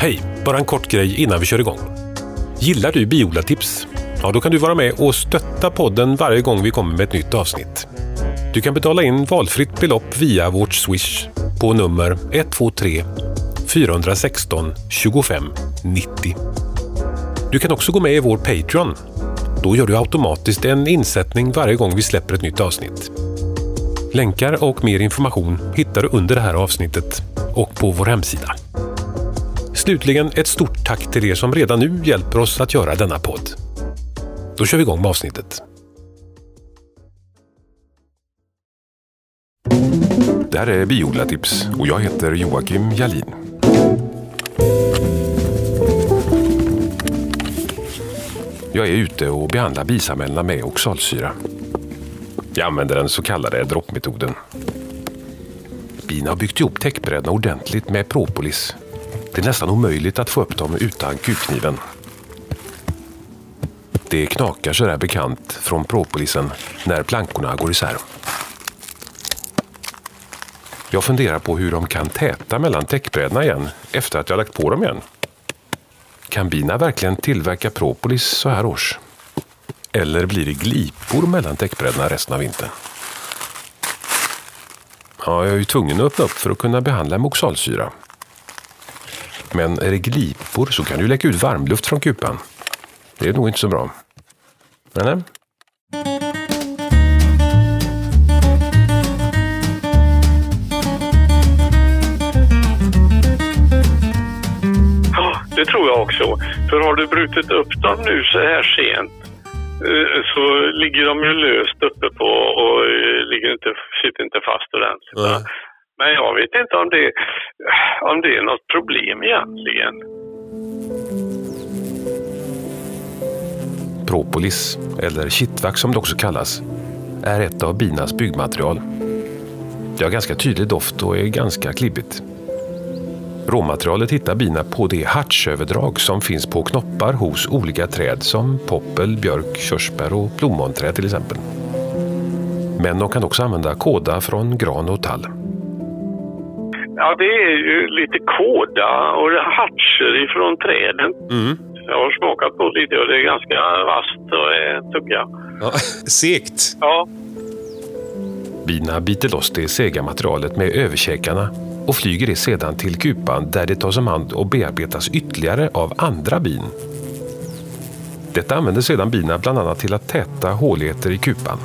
Hej! Bara en kort grej innan vi kör igång. Gillar du Biodlartips? Ja, då kan du vara med och stötta podden varje gång vi kommer med ett nytt avsnitt. Du kan betala in valfritt belopp via vårt Swish på nummer 123 416 25 90. Du kan också gå med i vår Patreon. Då gör du automatiskt en insättning varje gång vi släpper ett nytt avsnitt. Länkar och mer information hittar du under det här avsnittet och på vår hemsida. Slutligen ett stort tack till er som redan nu hjälper oss att göra denna podd. Då kör vi igång med avsnittet. Det här är Biodlartips och jag heter Joakim Jalin. Jag är ute och behandlar bisamhällena med oxalsyra. Jag använder den så kallade droppmetoden. Bina har byggt ihop täckbrädorna ordentligt med propolis. Det är nästan omöjligt att få upp dem utan kukniven. Det knakar sådär bekant från propolisen när plankorna går isär. Jag funderar på hur de kan täta mellan täckbrädorna igen efter att jag lagt på dem igen. Kan bina verkligen tillverka propolis så här års? Eller blir det glipor mellan täckbrädorna resten av vintern? Ja, jag är ju tvungen att öppna upp för att kunna behandla med oxalsyra. Men är det glipor så kan du läcka ut varmluft från kupan. Det är nog inte så bra. Eller? Ja, det tror jag också. För har du brutit upp dem nu så här sent eh, så ligger de ju löst uppe på och eh, ligger inte, sitter inte fast ordentligt. Nej. Men jag vet inte om det, om det är något problem egentligen. Propolis, eller kittvax som det också kallas, är ett av binas byggmaterial. Det har ganska tydlig doft och är ganska klibbigt. Råmaterialet hittar bina på det hartsöverdrag som finns på knoppar hos olika träd som poppel, björk, körsbär och plommonträd till exempel. Men de kan också använda kåda från gran och tall. Ja, det är ju lite kåda och hartser ifrån träden. Jag har smakat på lite och det är ganska vasst och är tugga. Ja, segt. Ja, Bina biter loss det sega materialet med överkäkarna och flyger det sedan till kupan där det tas om hand och bearbetas ytterligare av andra bin. Detta använder sedan bina bland annat till att täta håligheter i kupan.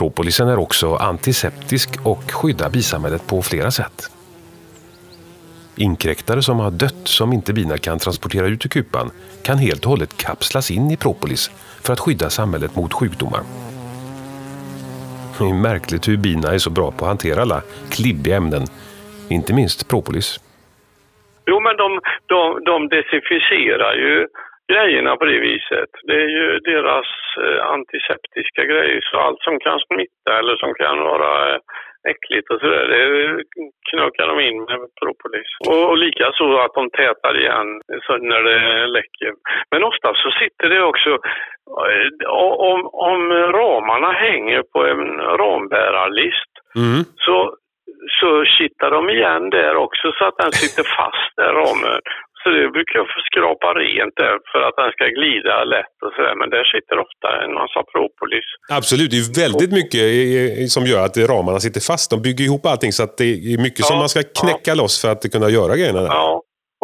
Propolisen är också antiseptisk och skyddar bisamhället på flera sätt. Inkräktare som har dött som inte bina kan transportera ut ur kupan kan helt och hållet kapslas in i propolis för att skydda samhället mot sjukdomar. Det är märkligt hur bina är så bra på att hantera alla klibbiga ämnen, inte minst propolis. Jo, men de, de, de desinficerar ju grejerna på det viset. Det är ju deras eh, antiseptiska grejer. Så allt som kan smitta eller som kan vara eh, äckligt och sådär, det knökar de in med propolis. Och, och likaså att de tätar igen så när det läcker. Men ofta så sitter det också, eh, om, om ramarna hänger på en rambärarlist Mm. så, så kittar de igen där också så att den sitter fast där ramen. Så det brukar jag skrapa rent där för att den ska glida lätt och sådär. Men där sitter ofta en massa propolis. Absolut, det är väldigt mycket som gör att ramarna sitter fast. De bygger ihop allting så att det är mycket som Ja, man ska knäcka loss för att kunna göra grejerna. Där. Ja,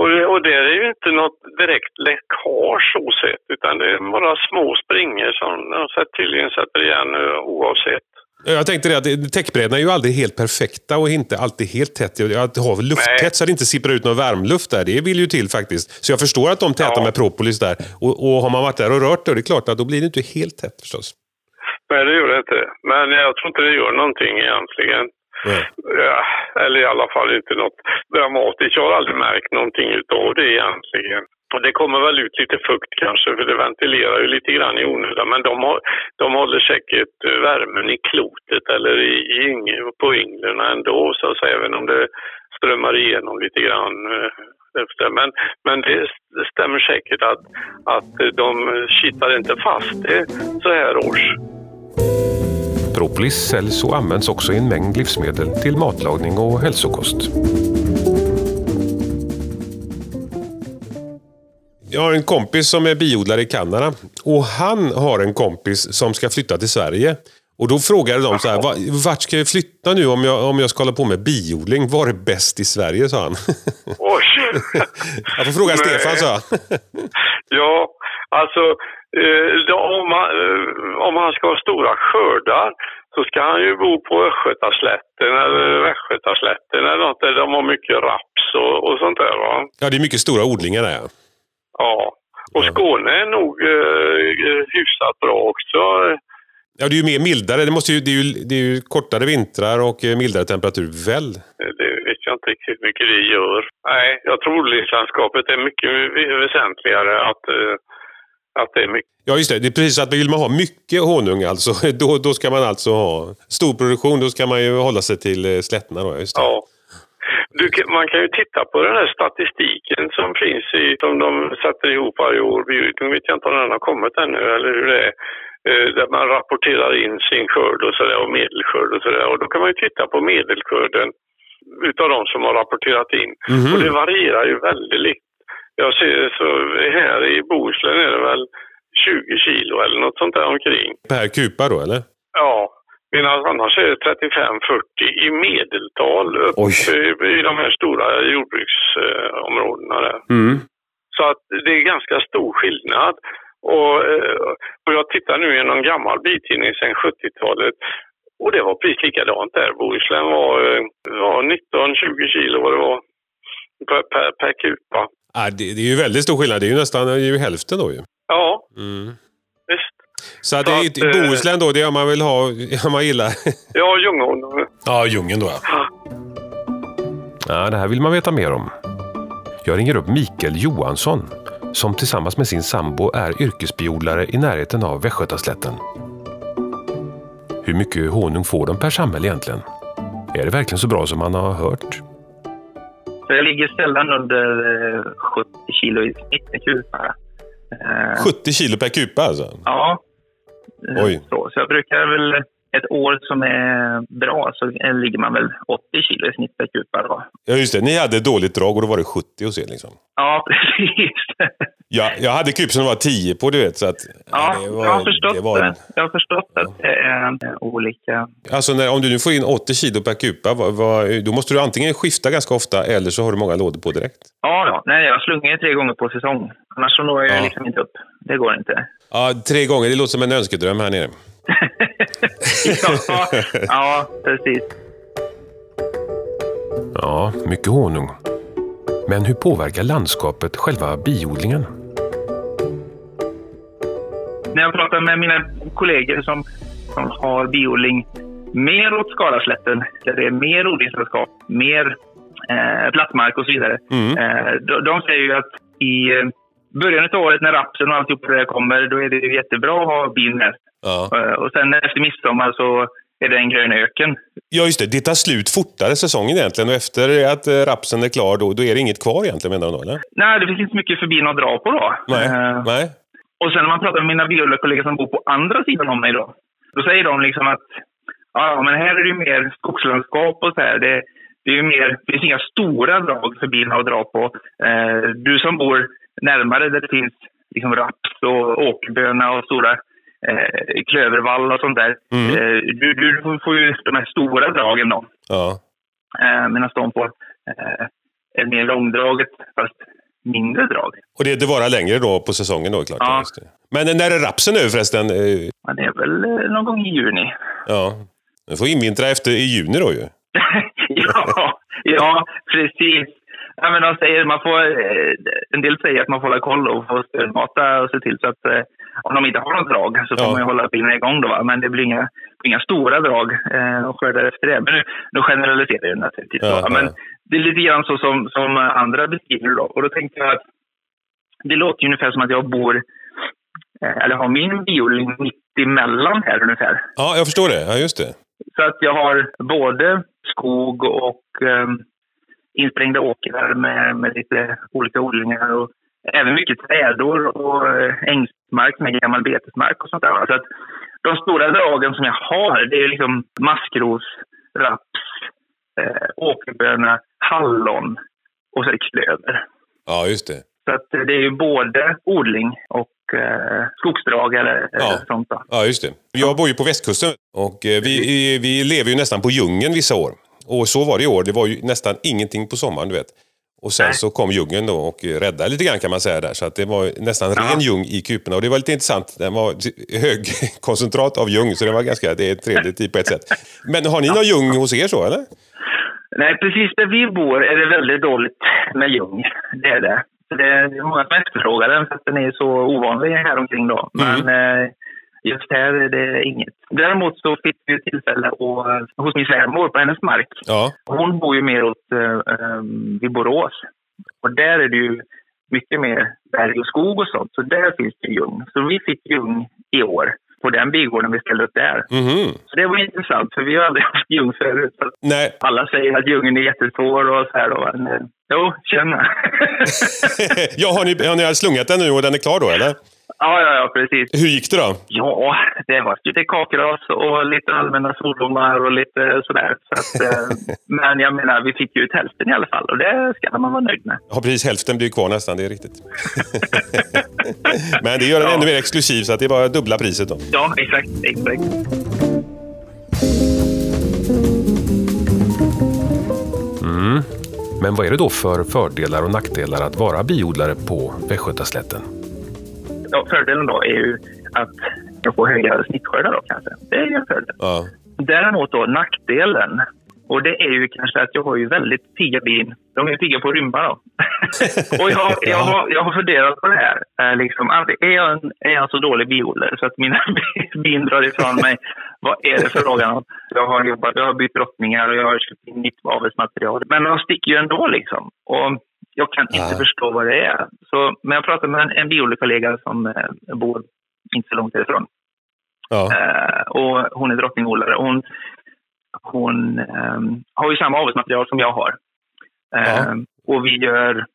och det, och det är ju inte något direkt läckage så sett, utan det är bara små springor som de sätter- tydligen sätter igen oavsett. Jag tänkte det att täckbrädorna är ju aldrig helt perfekta och inte alltid helt tätt. Att ha lufttätt så att det inte sipprar ut någon värmluft där, det vill ju till faktiskt. Så jag förstår att de tätar Ja. med propolis där. Och, och har man varit där och rört det, det är klart att då blir det inte helt tätt förstås. Nej, det gör det inte. Men jag tror inte det gör någonting egentligen. Nej. Ja, eller i alla fall inte något dramatiskt. Jag har aldrig märkt någonting utav det egentligen. Och det kommer väl ut lite fukt kanske, för det ventilerar ju lite grann i onödan. Men de, har, de håller säkert värmen i klotet eller i, i yng- på ynglen ändå, så att säga, även om det strömmar igenom lite grann. Eh, efter. Men, men det det stämmer säkert att, att de kittar inte fast det så här års. Propolis säljs och används också i en mängd livsmedel till matlagning och hälsokost. Jag har en kompis som är biodlare i Kanada och han har en kompis som ska flytta till Sverige. Och Då frågade de så här, vart ska jag flytta nu om jag, om jag ska hålla på med biodling? Var är bäst i Sverige? sa han. Oj! jag får fråga Nej. Stefan, sa han. ja, alltså eh, om, han, eh, om han ska ha stora skördar så ska han ju bo på Östgötaslätten eller Västgötaslätten eller något där de har mycket raps och, och sånt där va. Ja, det är mycket stora odlingar där. ja. Ja. Och. Skåne är nog eh, hyfsat bra också. Ja, det är ju mer mildare. Det, måste ju, det, är ju, det är ju kortare vintrar och eh, mildare temperatur, väl? Det vet jag inte riktigt hur mycket det gör. Nej, jag tror odlingslandskapet är mycket väsentligare att, eh, att det är mycket Ja, just det. Det är precis att vill man ha mycket honung alltså, då, då ska man alltså ha stor produktion. Då ska man ju hålla sig till eh, slättna då, just det. Ja. Du, man kan ju titta på den här statistiken som finns i, som de sätter ihop varje år. Nu vet jag inte om den har kommit ännu eller hur det är. Eh, Där man rapporterar in sin skörd och sådär och medelskörd och sådär. Och då kan man ju titta på medelskörden utav de som har rapporterat in. Mhm. Och det varierar ju väldigt. Jag ser så här i Bohuslän är det väl 20 kilo eller något sånt där omkring. Per kupa då, eller? Ja, medan annars är det 35-40 i medeltal uppe i, i de här stora jordbruksområdena där. Mm. Så att det är ganska stor skillnad. Och, eh, och jag tittar nu i någon gammal bitidning sedan 70-talet och det var precis likadant där. Bohuslän var, eh, var 19-20 kilo vad det var per, per, per kupa. Ja, det, det är ju väldigt stor skillnad. Det är ju nästan det är ju hälften då ju. Ja, Mm. visst. Så att Så det är, eh, Bohuslän då, det är om man vill ha, om man gillar. Ja, Ljungån. Ja, djungeln då ja. Ja. Ja, det här vill man veta mer om. Jag ringer upp Mikael Johansson som tillsammans med sin sambo är yrkesbiodlare i närheten av Västgötaslätten. Hur mycket honung får de per samhälle egentligen? Är det verkligen så bra som man har hört? Så jag ligger sällan under eh, 70 kilo i snitt i kupa. Eh, 70 kilo per kupa alltså? Ja. Eh, Oj. Så, så jag brukar väl ett år som är bra så ligger man väl 80 kilo i snitt per kupa då. Ja, just det. Ni hade dåligt drag och då var det 70 hos er liksom. Ja, precis. Ja, jag hade kup som var 10 på, du vet. Så att, Ja, det var- jag har förstått det. Var, det. Jag har förstått att det är olika. Alltså när, om du nu får in 80 kilo per kupa, vad, vad, då måste du antingen skifta ganska ofta eller så har du många lådor på direkt. Ja, ja. Nej, jag slungar tre gånger på säsong. Annars så når jag Ja. liksom inte upp. Det går inte. Ja, tre gånger. Det låter som en önskedröm här nere. ja, ja, precis. Ja, mycket honung. Men hur påverkar landskapet själva biodlingen? När jag pratar med mina kollegor som, som har biodling mer åt Skaraslätten, där det är mer odlingslandskap, mer eh, plattmark och så vidare. Mm. Eh, de, de säger ju att i eh, början av året när rapsen och alltihop det kommer, då är det jättebra att ha bin med. Ja. Eh, och sen efter midsommar så är det en grön öken. ja, just det. Det tar slut fortare säsongen egentligen och efter att eh, rapsen är klar då, då är det inget kvar egentligen menar eller? Nej, det finns inte så mycket för bin att dra på då. Nej. Eh, Nej. Och sen när man pratar med mina biodlarkollegor som bor på andra sidan om mig då. Då säger de liksom att ja, men här är det ju mer skogslandskap och så här. Det, det är mer, det finns inga stora drag för bilarna att dra på. Eh, du som bor närmare där det finns liksom raps och åkerböna och stora eh, klövervall och sånt där. Mm. Eh, du, du får- ju de här stora dragen då. Ja. Eh, Medan de får eh, ett mer långdraget fast mindre drag. Och det, det varar längre då på säsongen då, klart. Ja. Men när är rapsen över förresten? Eh, Ja, det är väl eh, någon gång i juni. Ja. Du får invintra efter i juni då ju. ja, ja, precis. Ja, men de säger, man får, eh, en del säger att man får hålla koll och få stödmata och se till så att eh, om de inte har något drag så får Ja. man ju hålla bilen igång då. Va? Men det blir inga, inga stora drag eh, och skördar efter det. Men nu, nu generaliserar jag naturligtvis. Ja, va? Men ja. det är lite grann så som, som andra beskriver då. Och då tänkte jag att det låter ju ungefär som att jag bor, eh, eller har min biodling mitt emellan här ungefär. Ja, jag förstår det. Ja, just det. Så att jag har både skog och eh, insprängda åkrar med, med lite olika odlingar och även mycket trädor och eh, ängsmark med gammal betesmark och sånt där. Så att de stora dragen som jag har, det är liksom maskros, raps, eh, åkerböna, hallon och så är det klöver. Ja, just det. Så att det är ju både odling och eh, skogsdrag eller Ja. eh, sånt. Då. Ja, just det. Jag bor ju på västkusten och eh, vi, vi, vi lever ju nästan på djungeln vissa år. Och så var det i år. Det var ju nästan ingenting på sommaren, du vet. Och sen Nej. så kom djungeln då och räddade lite grann kan man säga där. Så att det var nästan ren ljung i kuporna. Och det var lite intressant. Den var hög koncentrat av ljung, så det var ganska det är trevligt på ett sätt. Men har ni någon ljung hos er så, eller? Nej, precis där vi bor är det väldigt dåligt med ljung. Det är det. Det är många som efterfrågar den för att den är så ovanlig här omkring då. Men eh, just här är det inget. Däremot så fick vi tillfälle att, eh, hos min svärmor på hennes mark. Ja. Hon bor ju mer åt eh, eh, vid Borås. Och där är det ju mycket mer berg och skog och sånt. Så där finns det ljung. Så vi fick ljung i år på den bigården vi ställde upp där. Mhm. Så det var intressant för vi har aldrig haft ljung förut. Nej. alla säger att djungeln är jättesvår och så här då. Men, eh, jo, tjena. ja, har ni, har ni slungat den nu och den är klar då, eller? Ja, ja, ja, precis. Hur gick det då? Ja, det var lite kakras och lite allmänna svordomar och lite sådär. Så att, eh, men jag menar, vi fick ju ut hälften i alla fall och det ska man vara nöjd med. Ja, precis. Hälften blir kvar nästan, det är riktigt. Men det gör den Ja. ännu mer exklusiv, så att det är bara dubbla priset då. Ja, exakt. exakt. Men vad är det då för fördelar och nackdelar att vara biodlare på Västgötaslätten? Ja, fördelen då är ju att jag får högre snittskördar då kanske. Det är en fördel. Ja. Däremot då nackdelen, och det är ju kanske att jag har ju väldigt pigga bin. De är pigga på att rymma då. och jag, jag, har, jag har funderat på det här. Eh, liksom, är, jag en, är jag en så dålig biodlare så att mina bin drar ifrån mig? Vad är det för frågan om? Jag har jobbat, jag har bytt drottningar och jag har köpt in nytt avelsmaterial. Men de sticker ju ändå liksom. Och jag kan inte Ja. förstå vad det är. Så, men jag pratade med en, en biodlarkollega som eh, bor inte så långt härifrån. Ja. Eh, och hon är drottningodlare. Hon, hon ehm, har ju samma avelsmaterial som jag har. Ja. Ehm, Och vi gör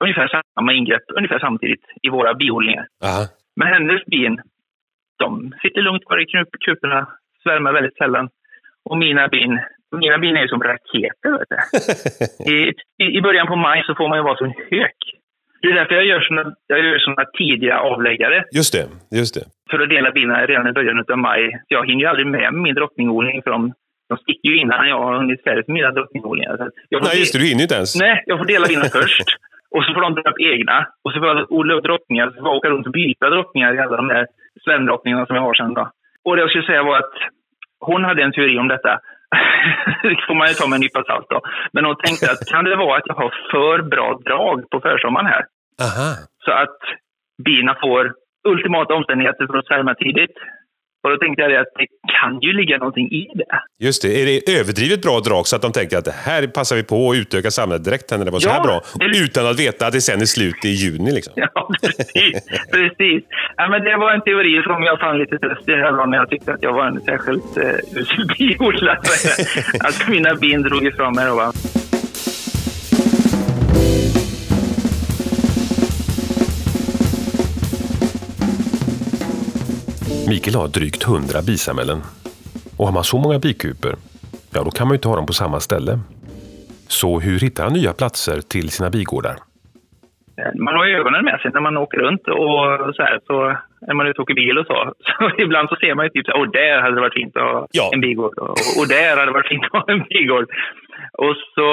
ungefär samma ingrepp ungefär samtidigt i våra biodlingar. Aha. Men hennes bin, de sitter lugnt kvar i kuporna, svärmar väldigt sällan. Och mina bin, mina bin är ju som raketer. Vet du. I, i, början på maj så får man ju vara som en hök. Det är därför jag gör såna, jag gör såna tidiga avläggare Just det, just det. för att dela bina redan i början av maj. Så jag hinner ju aldrig med min drottningodling för de, sticker ju innan jag har hunnit färdigt med mina drottningodlingar. Nej, just det. Du hinner inte ens. Nej, jag får dela bina först. Och så får de dra upp egna. Och så får jag odla upp drottningar. Så får jag åka runt och byta drottningar i alla de där svärdrottningarna som jag har sen då. Och det jag skulle säga var att hon hade en teori om detta. det får man ju ta med en nypa salt då. Men hon tänkte att kan det vara att jag har för bra drag på försommaren här? Aha. Så att bina får ultimata omständigheter för att svärma tidigt. Och då tänkte jag det att det kan ju ligga någonting i det. Just det. Är det överdrivet bra drag så att de tänker att det här passar vi på att utöka samhället direkt när det var så Ja, här bra? det Utan att veta att det sen är slut i juni liksom. Ja, precis. precis. Ja, men det var en teori som jag fann lite tröst i här när jag tyckte att jag var en särskilt eh, usel biodlare. att mina bin drog ifrån mig. Då, va? Mikael har drygt 100 bisamhällen. Och har man så många bikuper, ja då kan man ju inte ha dem på samma ställe. Så hur hittar han nya platser till sina bigårdar? Eh, Man har ju ögonen med sig när man åker runt och så här. Så är man ute och åker bil och så. Så ibland så ser man ju typ så här, åh där hade det varit fint att ha Ja. en bigård. Och, och där hade det varit fint att ha en bigård. Och så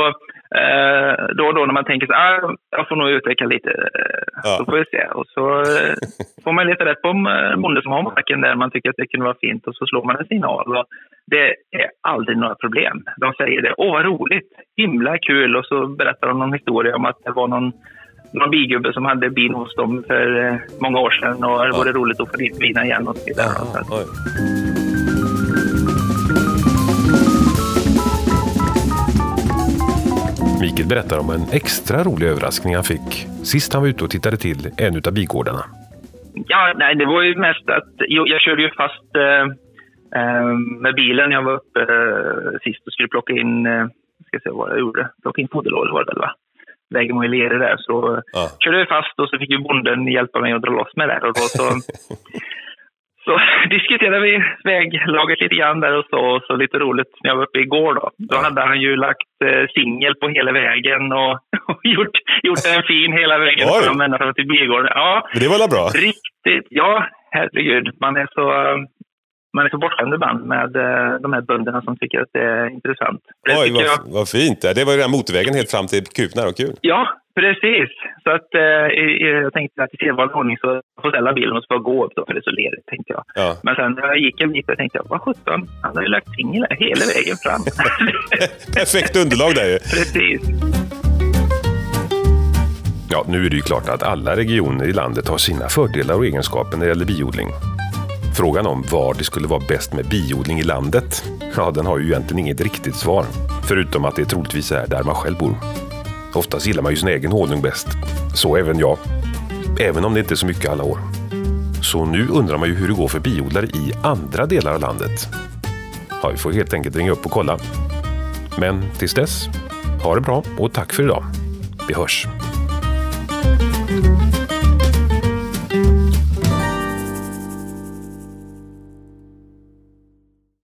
eh, då och då när man tänker så ah, jag får nog utveckla lite. Eh, Ja. Så får vi se. Och så eh, får man leta rätt på en bonde som har marken där man tycker att det kunde vara fint. Och så slår man en signal. Och det är aldrig några problem. De säger det, åh vad roligt, himla kul. Och så berättar de någon historia om att det var någon någon bigubbe som hade bin hos dem för många år sedan och det vore roligt att få dit bina igen och så vidare. Så att- Mikael berättar om en extra rolig överraskning han fick sist han var ute och tittade till en utav bigårdarna. Ja, nej, det var ju mest att jo, jag körde ju fast eh, eh, med bilen. Jag var uppe eh, sist och skulle plocka in, eh, ska se vad jag gjorde, plocka in foderlådor var det väl va? Vägen var ju lerig där så Ja. körde jag fast och så fick ju bonden hjälpa mig att dra loss med det och då så Så diskuterade vi väglaget lite grann där och så, och så lite roligt när jag var uppe igår då. Då hade han ju lagt eh, singel på hela vägen och, och gjort, gjort den fin hela vägen Oj. fram ända fram till bigården. Ja, det var väl bra? riktigt. Ja, herregud. Man är så, man är så bortskämd ibland med eh, de här bönderna som tycker att det är intressant. Det Oj, tycker jag, vad, vad fint. Det var ju den motorvägen helt fram till Kupna. Vad kul. Ja, precis. Så att eh, jag tänkte att i sedvanlig ordning så får jag ställa bilen och så får jag gå upp då, för det är så lerigt, tänkte jag. Ja. Men sen när jag gick en bit så tänkte jag, vad sjutton, han har ju lagt ting där hela vägen fram. Perfekt underlag där ju. precis. Ja, nu är det ju klart att alla regioner i landet har sina fördelar och egenskaper när det gäller biodling. Frågan om var det skulle vara bäst med biodling i landet, ja, den har ju egentligen inget riktigt svar. Förutom att det troligtvis är där man själv bor. Oftast gillar man ju sin egen honung bäst. Så även jag. Även om det inte är så mycket alla år. Så nu undrar man ju hur det går för biodlare i andra delar av landet. Ja, vi får helt enkelt ringa upp och kolla. Men tills dess, ha det bra och tack för idag. Vi hörs!